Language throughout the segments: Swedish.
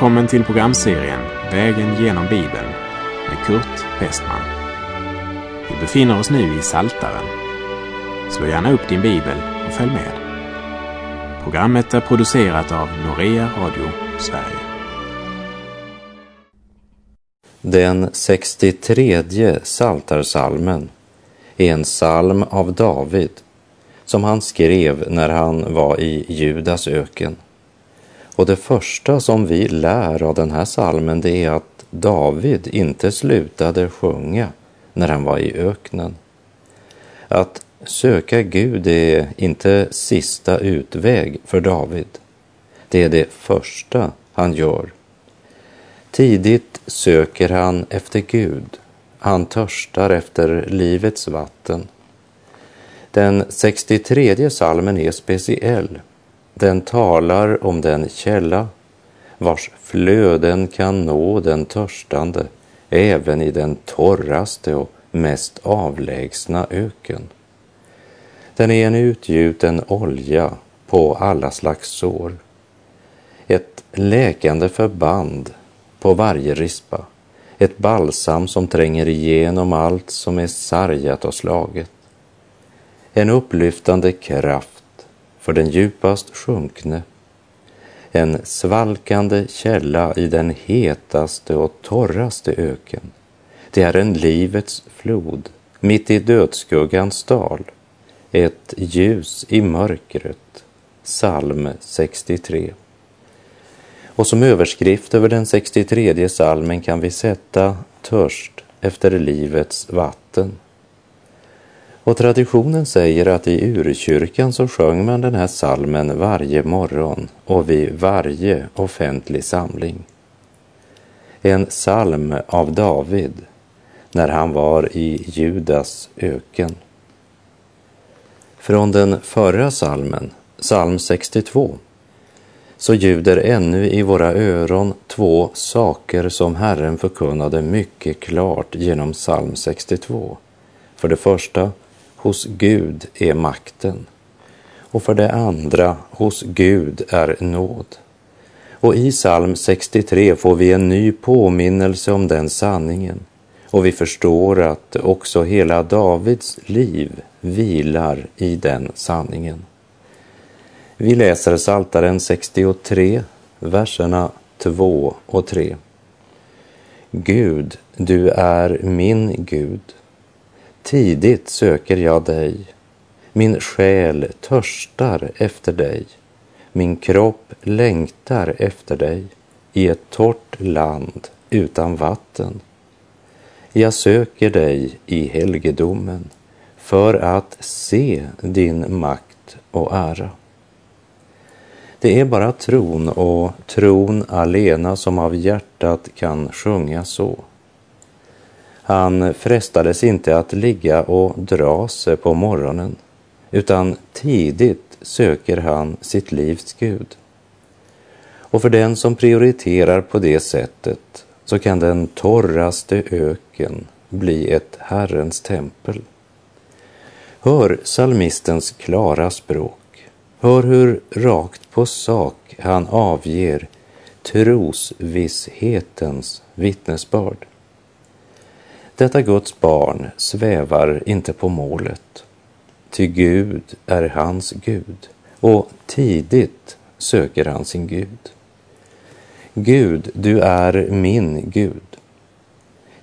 Välkommen till programserien Vägen genom Bibeln med Kurt Westman. Vi befinner oss nu i Saltaren. Slå gärna upp din bibel och följ med. Programmet är producerat av Norea Radio Sverige. Den 63 Saltarsalmen är en psalm av David som han skrev när han var i Judas öken. Och det första som vi lär av den här salmen det är att David inte slutade sjunga när han var i öknen. Att söka Gud är inte sista utväg för David. Det är det första han gör. Tidigt söker han efter Gud. Han törstar efter livets vatten. Den 63 salmen är speciell den talar om den källa vars flöden kan nå den törstande även i den torraste och mest avlägsna öken. Den är en utgjuten olja på alla slags sår. Ett läkande förband på varje rispa. Ett balsam som tränger igenom allt som är sargat och slaget. En upplyftande kraft för den djupast sjunkne. En svalkande källa i den hetaste och torraste öken. Det är en livets flod mitt i dödsskuggans dal. Ett ljus i mörkret. Psalm 63. Och som överskrift över den 63 salmen kan vi sätta törst efter livets vatten. Och traditionen säger att i urkyrkan så sjöng man den här salmen varje morgon och vid varje offentlig samling. En psalm av David när han var i Judas öken. Från den förra salmen, psalm 62, så ljuder ännu i våra öron två saker som Herren förkunnade mycket klart genom psalm 62. För det första hos Gud är makten. Och för det andra, hos Gud är nåd. Och i psalm 63 får vi en ny påminnelse om den sanningen. Och vi förstår att också hela Davids liv vilar i den sanningen. Vi läser Saltaren 63, verserna 2 och 3. Gud, du är min Gud. Tidigt söker jag dig. Min själ törstar efter dig. Min kropp längtar efter dig i ett torrt land utan vatten. Jag söker dig i helgedomen för att se din makt och ära. Det är bara tron och tron alena som av hjärtat kan sjunga så. Han frestades inte att ligga och dra sig på morgonen, utan tidigt söker han sitt livs Gud. Och för den som prioriterar på det sättet så kan den torraste öken bli ett Herrens tempel. Hör salmistens klara språk. Hör hur rakt på sak han avger trosvisshetens vittnesbörd. Detta Guds barn svävar inte på målet, ty Gud är hans Gud och tidigt söker han sin Gud. Gud, du är min Gud.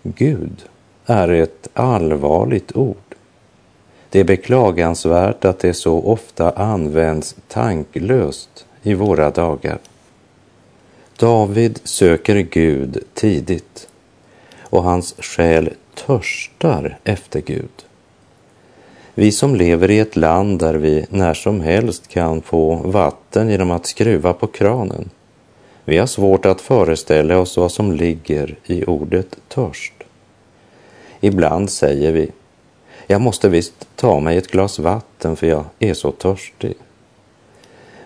Gud är ett allvarligt ord. Det är beklagansvärt att det så ofta används tanklöst i våra dagar. David söker Gud tidigt och hans själ törstar efter Gud. Vi som lever i ett land där vi när som helst kan få vatten genom att skruva på kranen. Vi har svårt att föreställa oss vad som ligger i ordet törst. Ibland säger vi, jag måste visst ta mig ett glas vatten för jag är så törstig.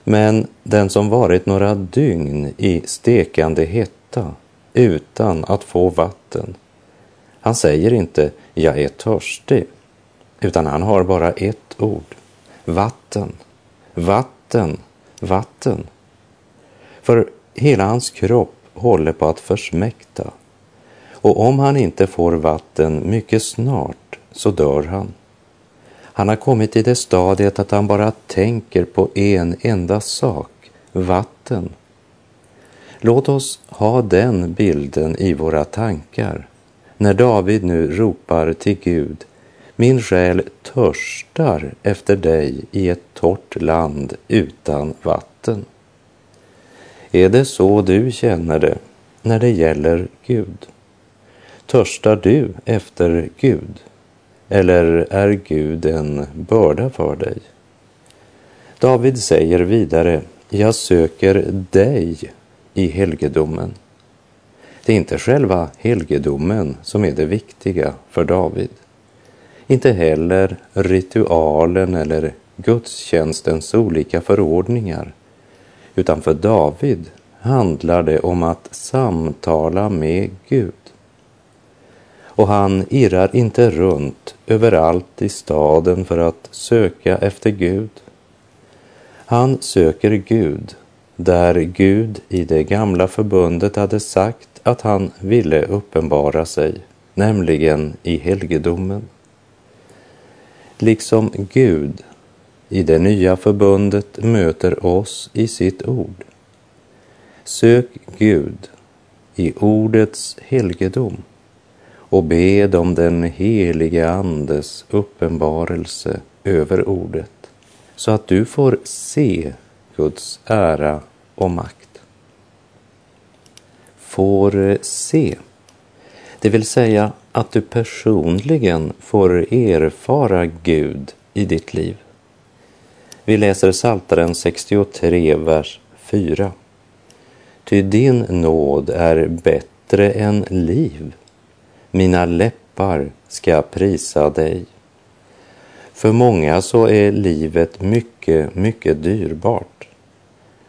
Men den som varit några dygn i stekande hetta utan att få vatten han säger inte jag är törstig, utan han har bara ett ord. Vatten, vatten, vatten. För hela hans kropp håller på att försmäkta och om han inte får vatten mycket snart så dör han. Han har kommit i det stadiet att han bara tänker på en enda sak, vatten. Låt oss ha den bilden i våra tankar när David nu ropar till Gud min själ törstar efter dig i ett torrt land utan vatten. Är det så du känner det när det gäller Gud? Törstar du efter Gud? Eller är Gud en börda för dig? David säger vidare, jag söker dig i helgedomen. Det är inte själva helgedomen som är det viktiga för David. Inte heller ritualen eller gudstjänstens olika förordningar. Utan för David handlar det om att samtala med Gud. Och han irrar inte runt överallt i staden för att söka efter Gud. Han söker Gud där Gud i det gamla förbundet hade sagt att han ville uppenbara sig, nämligen i helgedomen. Liksom Gud i det nya förbundet möter oss i sitt ord. Sök Gud i ordets helgedom och bed om den helige Andes uppenbarelse över ordet så att du får se Guds ära och makt. Får se, det vill säga att du personligen får erfara Gud i ditt liv. Vi läser Psaltaren 63, vers 4. Ty din nåd är bättre än liv. Mina läppar ska prisa dig. För många så är livet mycket, mycket dyrbart.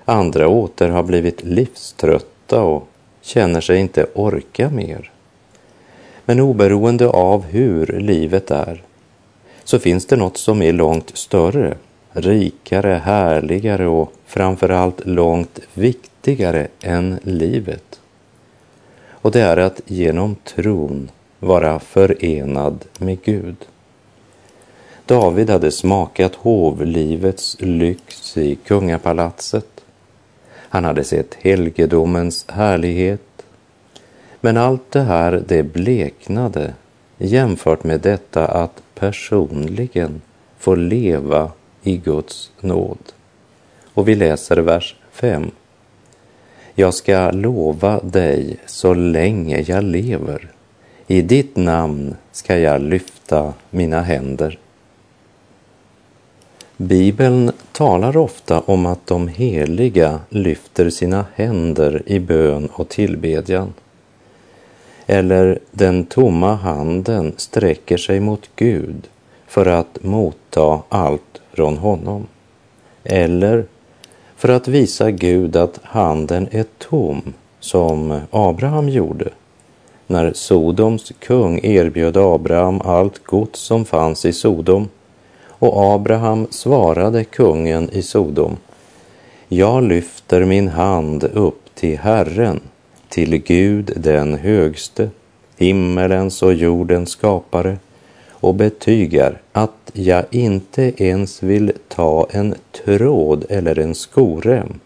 Andra åter har blivit livströtta och känner sig inte orka mer. Men oberoende av hur livet är så finns det något som är långt större, rikare, härligare och framförallt långt viktigare än livet. Och det är att genom tron vara förenad med Gud. David hade smakat hovlivets lyx i kungapalatset. Han hade sett helgedomens härlighet men allt det här, det bleknade jämfört med detta att personligen få leva i Guds nåd. Och vi läser vers 5. Jag ska lova dig så länge jag lever. I ditt namn ska jag lyfta mina händer. Bibeln talar ofta om att de heliga lyfter sina händer i bön och tillbedjan eller den tomma handen sträcker sig mot Gud för att motta allt från honom. Eller för att visa Gud att handen är tom, som Abraham gjorde när Sodoms kung erbjöd Abraham allt gods som fanns i Sodom och Abraham svarade kungen i Sodom Jag lyfter min hand upp till Herren till Gud den högste, himmelens och jordens skapare och betygar att jag inte ens vill ta en tråd eller en skorem,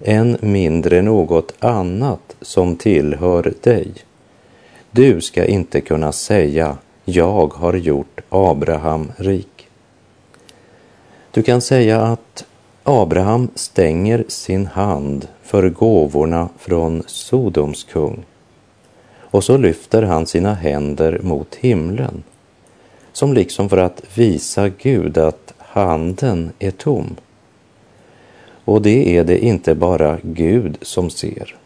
än mindre något annat som tillhör dig. Du ska inte kunna säga jag har gjort Abraham rik. Du kan säga att Abraham stänger sin hand för gåvorna från Sodoms kung och så lyfter han sina händer mot himlen som liksom för att visa Gud att handen är tom. Och det är det inte bara Gud som ser,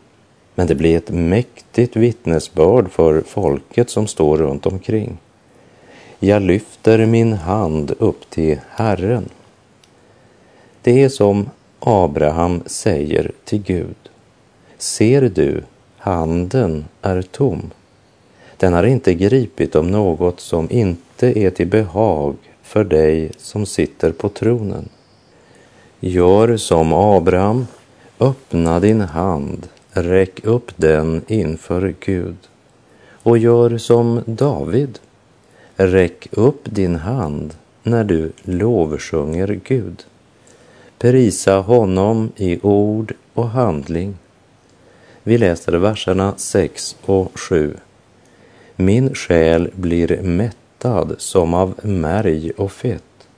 men det blir ett mäktigt vittnesbörd för folket som står runt omkring. Jag lyfter min hand upp till Herren. Det är som Abraham säger till Gud. Ser du, handen är tom. Den har inte gripit om något som inte är till behag för dig som sitter på tronen. Gör som Abraham, öppna din hand, räck upp den inför Gud och gör som David. Räck upp din hand när du lovsjunger Gud. Prisa honom i ord och handling. Vi läser verserna 6 och 7. Min själ blir mättad som av märg och fett.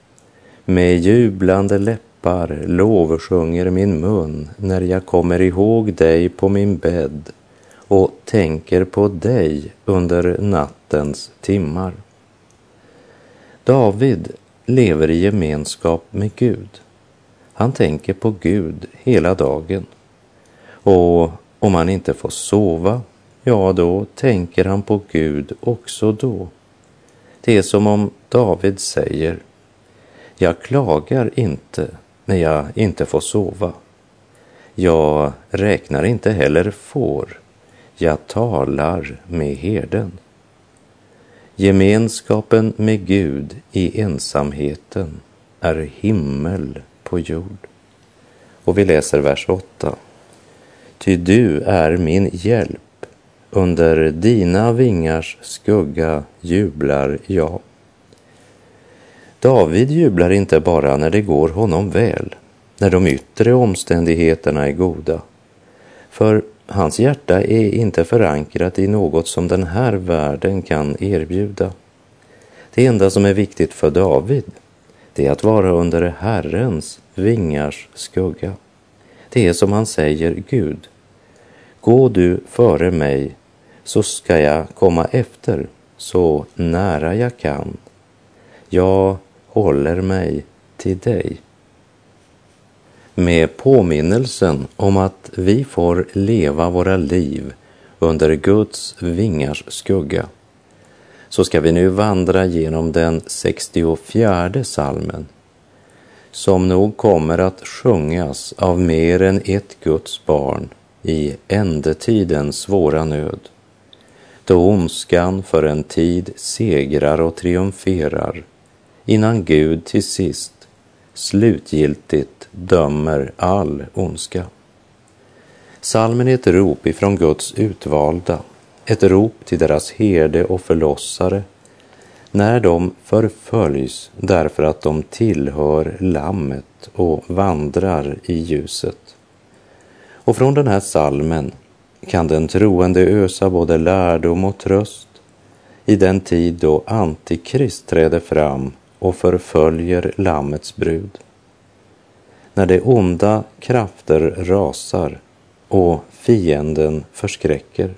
Med jublande läppar lovsjunger min mun när jag kommer ihåg dig på min bädd och tänker på dig under nattens timmar. David lever i gemenskap med Gud. Han tänker på Gud hela dagen. Och om han inte får sova, ja då tänker han på Gud också då. Det är som om David säger, jag klagar inte när jag inte får sova. Jag räknar inte heller får, jag talar med herden. Gemenskapen med Gud i ensamheten är himmel på jord. Och vi läser vers 8. Ty du är min hjälp, under dina vingars skugga jublar jag. David jublar inte bara när det går honom väl, när de yttre omständigheterna är goda. För hans hjärta är inte förankrat i något som den här världen kan erbjuda. Det enda som är viktigt för David, det är att vara under Herrens vingars skugga. Det är som han säger Gud. Gå du före mig så ska jag komma efter så nära jag kan. Jag håller mig till dig med påminnelsen om att vi får leva våra liv under Guds vingars skugga så ska vi nu vandra genom den 64 salmen som nog kommer att sjungas av mer än ett Guds barn i ändetidens svåra nöd då ondskan för en tid segrar och triumferar innan Gud till sist slutgiltigt dömer all ondska. Salmen är ett rop ifrån Guds utvalda, ett rop till deras herde och förlossare när de förföljs därför att de tillhör Lammet och vandrar i ljuset. Och från den här salmen kan den troende ösa både lärdom och tröst i den tid då Antikrist träder fram och förföljer Lammets brud. När de onda krafter rasar och fienden förskräcker.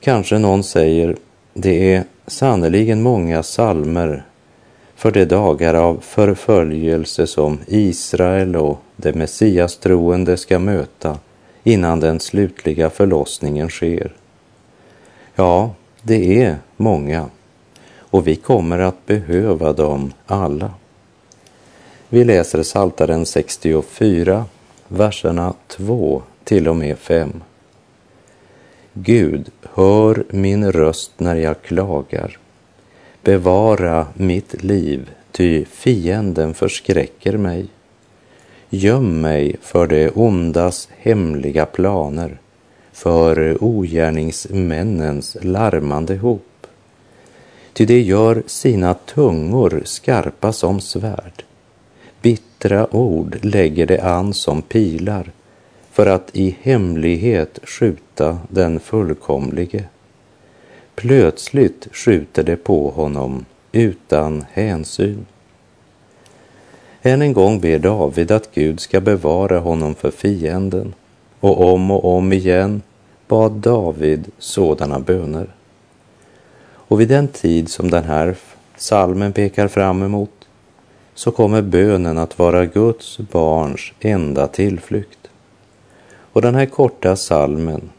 Kanske någon säger, det är sannerligen många salmer för de dagar av förföljelse som Israel och de messiastroende ska möta innan den slutliga förlossningen sker. Ja, det är många och vi kommer att behöva dem alla. Vi läser Saltaren 64, verserna 2 till och med 5. Gud, hör min röst när jag klagar. Bevara mitt liv, ty fienden förskräcker mig. Göm mig för det ondas hemliga planer, för ogärningsmännens larmande hop ty de gör sina tungor skarpa som svärd. Bittra ord lägger de an som pilar för att i hemlighet skjuta den fullkomlige. Plötsligt skjuter de på honom utan hänsyn. Än en gång ber David att Gud ska bevara honom för fienden och om och om igen bad David sådana böner. Och vid den tid som den här salmen pekar fram emot så kommer bönen att vara Guds barns enda tillflykt. Och den här korta salmen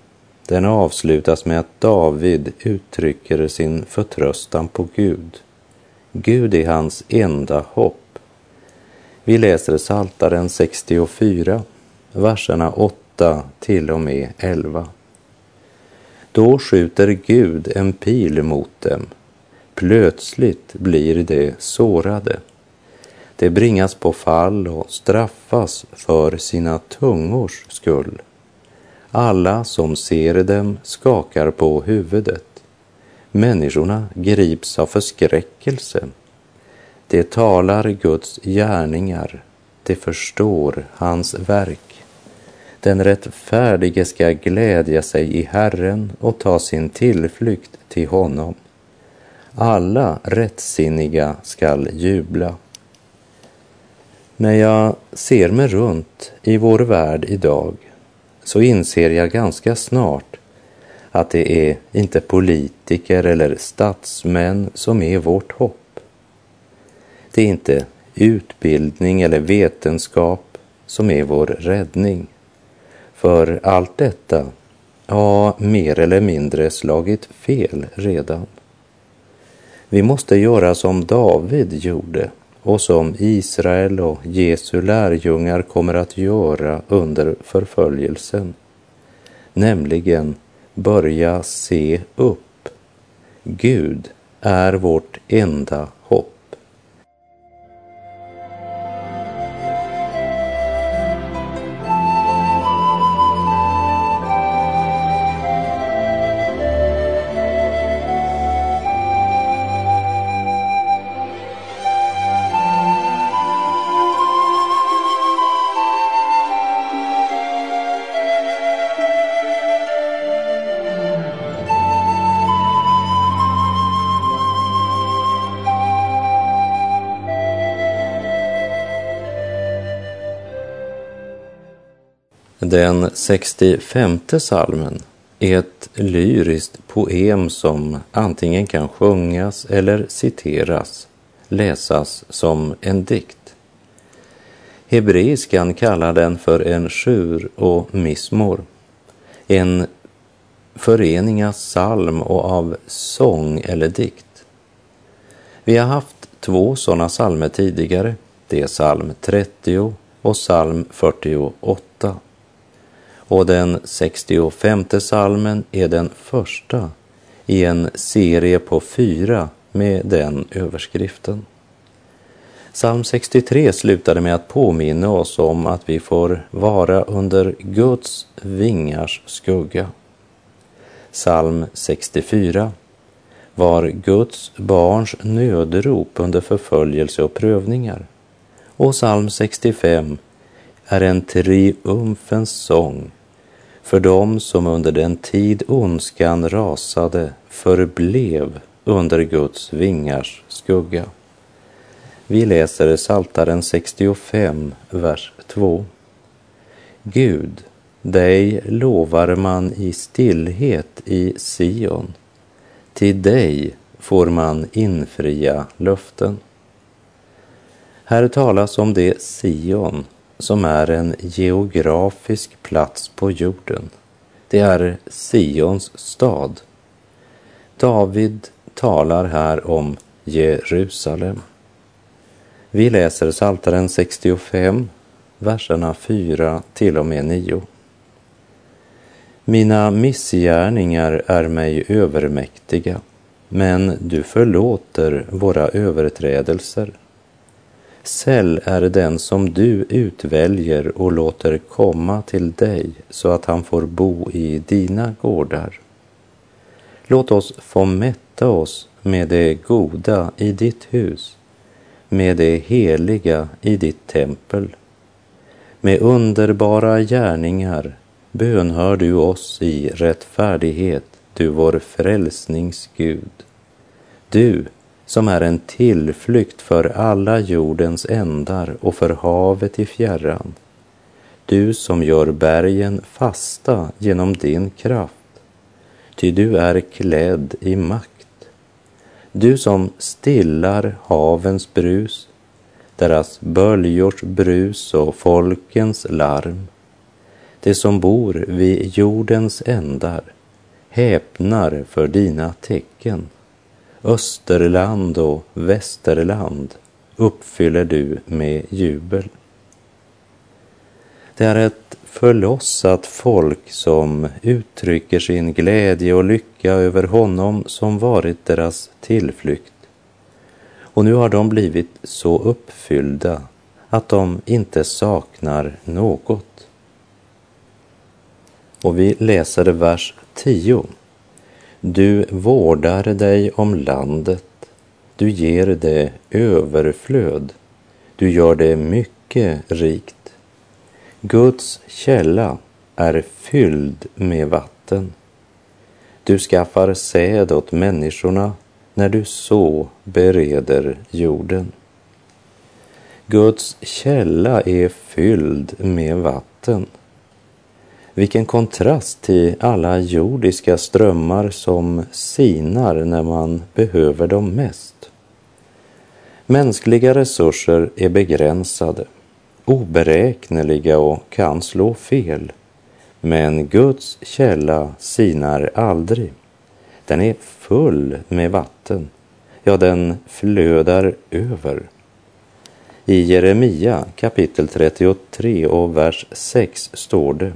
den avslutas med att David uttrycker sin förtröstan på Gud. Gud är hans enda hopp. Vi läser Saltaren 64, verserna 8 till och med 11. Då skjuter Gud en pil mot dem. Plötsligt blir de sårade. De bringas på fall och straffas för sina tungors skull. Alla som ser dem skakar på huvudet. Människorna grips av förskräckelse. De talar Guds gärningar, de förstår hans verk. Den rättfärdige ska glädja sig i Herren och ta sin tillflykt till honom. Alla rättsinniga skall jubla. När jag ser mig runt i vår värld idag så inser jag ganska snart att det är inte politiker eller statsmän som är vårt hopp. Det är inte utbildning eller vetenskap som är vår räddning. För allt detta har mer eller mindre slagit fel redan. Vi måste göra som David gjorde och som Israel och Jesu lärjungar kommer att göra under förföljelsen, nämligen börja se upp. Gud är vårt enda Den 65 salmen är ett lyriskt poem som antingen kan sjungas eller citeras, läsas som en dikt. Hebreiskan kallar den för en sjur och mismor, en förening av psalm och av sång eller dikt. Vi har haft två sådana psalmer tidigare. Det är psalm 30 och psalm 48 och den 65 salmen är den första i en serie på fyra med den överskriften. Psalm 63 slutade med att påminna oss om att vi får vara under Guds vingars skugga. Psalm 64 var Guds barns nödrop under förföljelse och prövningar. Och psalm 65 är en triumfens sång för dem som under den tid ondskan rasade förblev under Guds vingars skugga. Vi läser Saltaren 65, vers 2. Gud, dig lovar man i stillhet i Sion. Till dig får man infria löften. Här talas om det Sion som är en geografisk plats på jorden. Det är Sions stad. David talar här om Jerusalem. Vi läser Psaltaren 65, verserna 4 till och med 9. Mina missgärningar är mig övermäktiga, men du förlåter våra överträdelser. Säll är den som du utväljer och låter komma till dig så att han får bo i dina gårdar. Låt oss få mätta oss med det goda i ditt hus, med det heliga i ditt tempel. Med underbara gärningar bönhör du oss i rättfärdighet, du vår frälsningsgud. Du som är en tillflykt för alla jordens ändar och för havet i fjärran. Du som gör bergen fasta genom din kraft, ty du är klädd i makt. Du som stillar havens brus, deras böljors brus och folkens larm. Det som bor vid jordens ändar häpnar för dina tecken. Österland och Västerland uppfyller du med jubel. Det är ett förlossat folk som uttrycker sin glädje och lycka över honom som varit deras tillflykt. Och nu har de blivit så uppfyllda att de inte saknar något. Och vi läser vers 10. Du vårdar dig om landet, du ger det överflöd, du gör det mycket rikt. Guds källa är fylld med vatten. Du skaffar säd åt människorna när du så bereder jorden. Guds källa är fylld med vatten. Vilken kontrast till alla jordiska strömmar som sinar när man behöver dem mest. Mänskliga resurser är begränsade, oberäkneliga och kan slå fel. Men Guds källa sinar aldrig. Den är full med vatten. Ja, den flödar över. I Jeremia kapitel 33 och vers 6 står det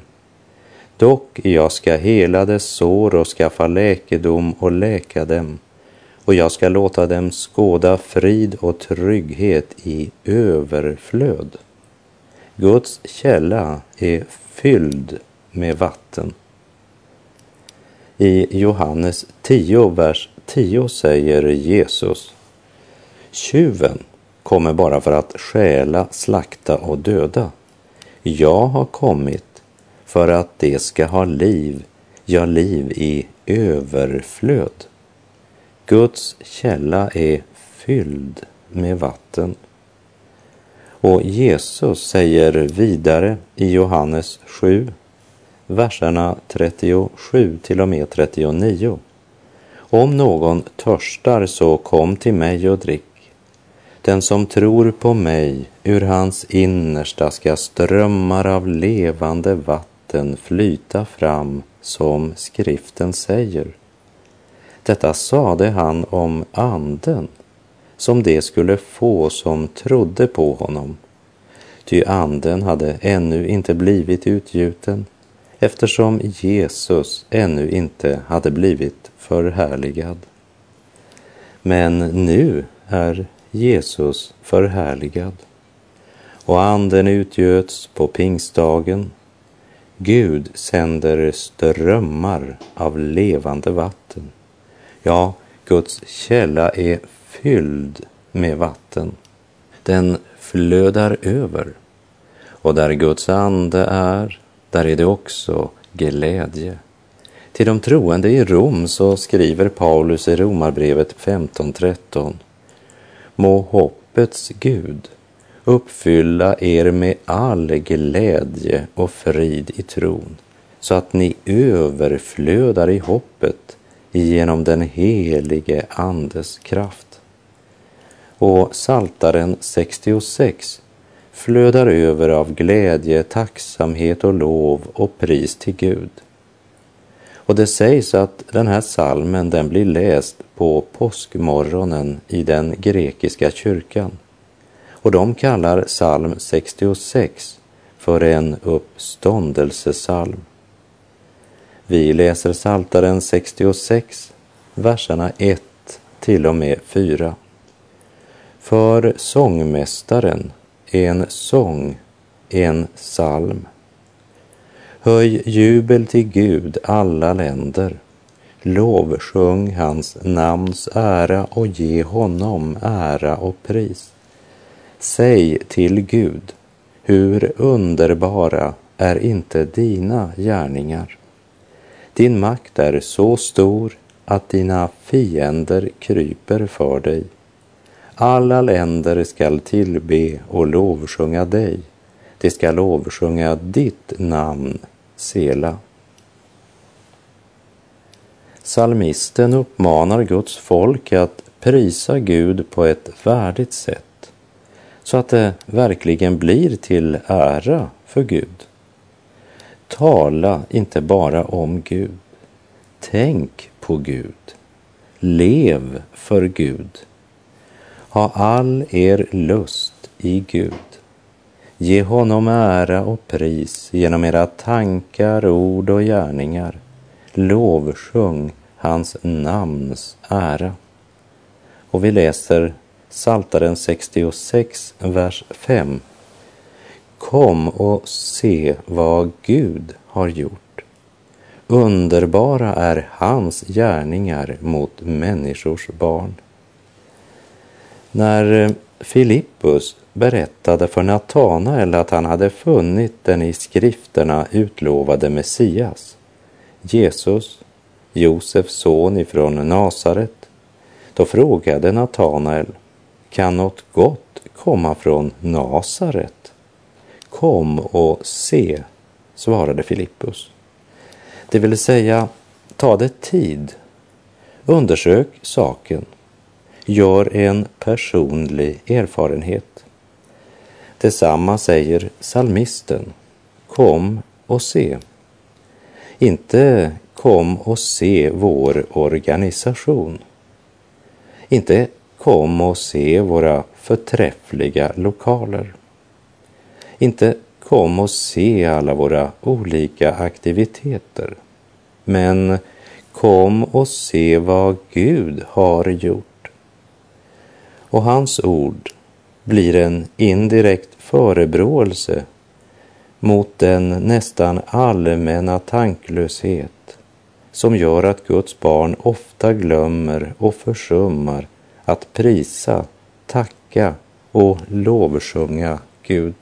Dock jag ska hela dess sår och skaffa läkedom och läka dem och jag ska låta dem skåda frid och trygghet i överflöd. Guds källa är fylld med vatten. I Johannes 10, vers 10 säger Jesus Tjuven kommer bara för att stjäla, slakta och döda. Jag har kommit för att det ska ha liv, ja, liv i överflöd. Guds källa är fylld med vatten. Och Jesus säger vidare i Johannes 7, verserna 37 till och med 39. Om någon törstar så kom till mig och drick. Den som tror på mig, ur hans innersta ska strömmar av levande vatten flyta fram, som skriften säger. Detta sade han om anden, som det skulle få som trodde på honom. Ty anden hade ännu inte blivit utgjuten, eftersom Jesus ännu inte hade blivit förhärligad. Men nu är Jesus förhärligad och anden utgöts på pingstdagen. Gud sänder strömmar av levande vatten. Ja, Guds källa är fylld med vatten. Den flödar över. Och där Guds ande är, där är det också glädje. Till de troende i Rom så skriver Paulus i Romarbrevet 15.13. Må hoppets Gud uppfylla er med all glädje och frid i tron, så att ni överflödar i hoppet genom den helige Andes kraft. Och Saltaren 66 flödar över av glädje, tacksamhet och lov och pris till Gud. Och det sägs att den här salmen den blir läst på påskmorgonen i den grekiska kyrkan. Och de kallar psalm 66 för en uppståndelsesalm. Vi läser Saltaren 66, verserna 1 till och med 4. För sångmästaren en sång, en psalm. Höj jubel till Gud alla länder. Lovsjung hans namns ära och ge honom ära och pris. Säg till Gud, hur underbara är inte dina gärningar? Din makt är så stor att dina fiender kryper för dig. Alla länder skall tillbe och lovsjunga dig. De skall lovsjunga ditt namn, Sela. Salmisten uppmanar Guds folk att prisa Gud på ett värdigt sätt så att det verkligen blir till ära för Gud. Tala inte bara om Gud. Tänk på Gud. Lev för Gud. Ha all er lust i Gud. Ge honom ära och pris genom era tankar, ord och gärningar. Lovsjung hans namns ära. Och vi läser Saltaren 66, vers 5 Kom och se vad Gud har gjort. underbara är hans gärningar mot människors barn. När eh, Filippus berättade för Natanael att han hade funnit den i skrifterna utlovade Messias, Jesus, Josefs son ifrån Nasaret, då frågade Natanael, kan något gott komma från Nasaret? Kom och se, svarade Filippus. Det vill säga, ta det tid. Undersök saken. Gör en personlig erfarenhet. Detsamma säger salmisten. Kom och se. Inte kom och se vår organisation. Inte kom och se våra förträffliga lokaler. Inte kom och se alla våra olika aktiviteter. Men kom och se vad Gud har gjort. Och hans ord blir en indirekt förebråelse mot den nästan allmänna tanklöshet som gör att Guds barn ofta glömmer och försummar att prisa, tacka och lovsjunga Gud.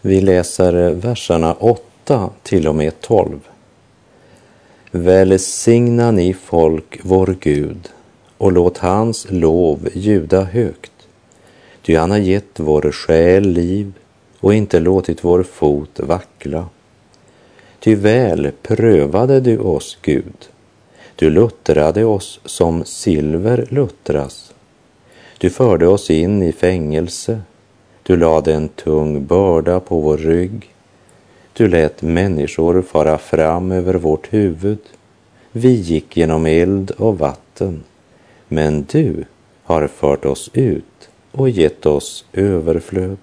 Vi läser verserna 8 till och med 12. Välsigna ni folk vår Gud och låt hans lov ljuda högt. Ty han har gett vår själ liv och inte låtit vår fot vackla. Ty väl prövade du oss, Gud. Du luttrade oss som silver luttras. Du förde oss in i fängelse du lade en tung börda på vår rygg. Du lät människor fara fram över vårt huvud. Vi gick genom eld och vatten, men du har fört oss ut och gett oss överflöd.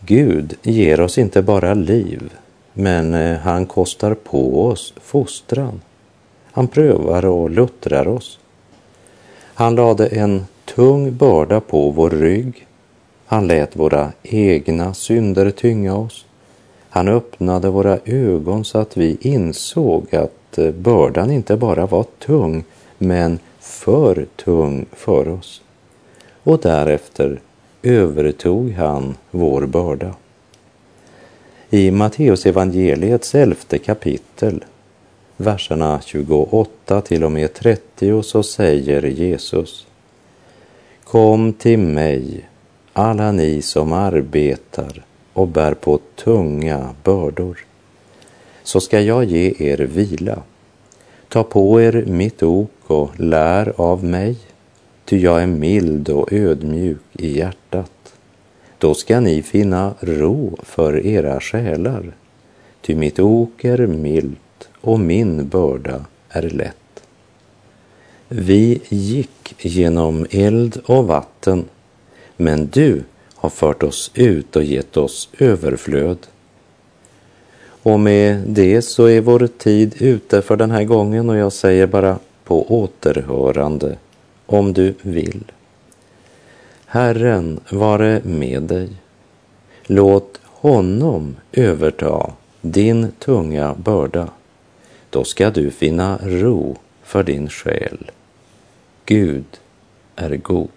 Gud ger oss inte bara liv, men eh, han kostar på oss fostran. Han prövar och luttrar oss. Han lade en tung börda på vår rygg han lät våra egna synder tynga oss. Han öppnade våra ögon så att vi insåg att eh, bördan inte bara var tung, men för tung för oss. Och därefter övertog han vår börda. I Matteus evangeliets elfte kapitel, verserna 28 till och med 30 så säger Jesus Kom till mig alla ni som arbetar och bär på tunga bördor, så ska jag ge er vila. Ta på er mitt ok och lär av mig, ty jag är mild och ödmjuk i hjärtat. Då ska ni finna ro för era själar, ty mitt ok är milt och min börda är lätt. Vi gick genom eld och vatten men du har fört oss ut och gett oss överflöd. Och med det så är vår tid ute för den här gången och jag säger bara på återhörande om du vill. Herren vare med dig. Låt honom överta din tunga börda. Då ska du finna ro för din själ. Gud är god.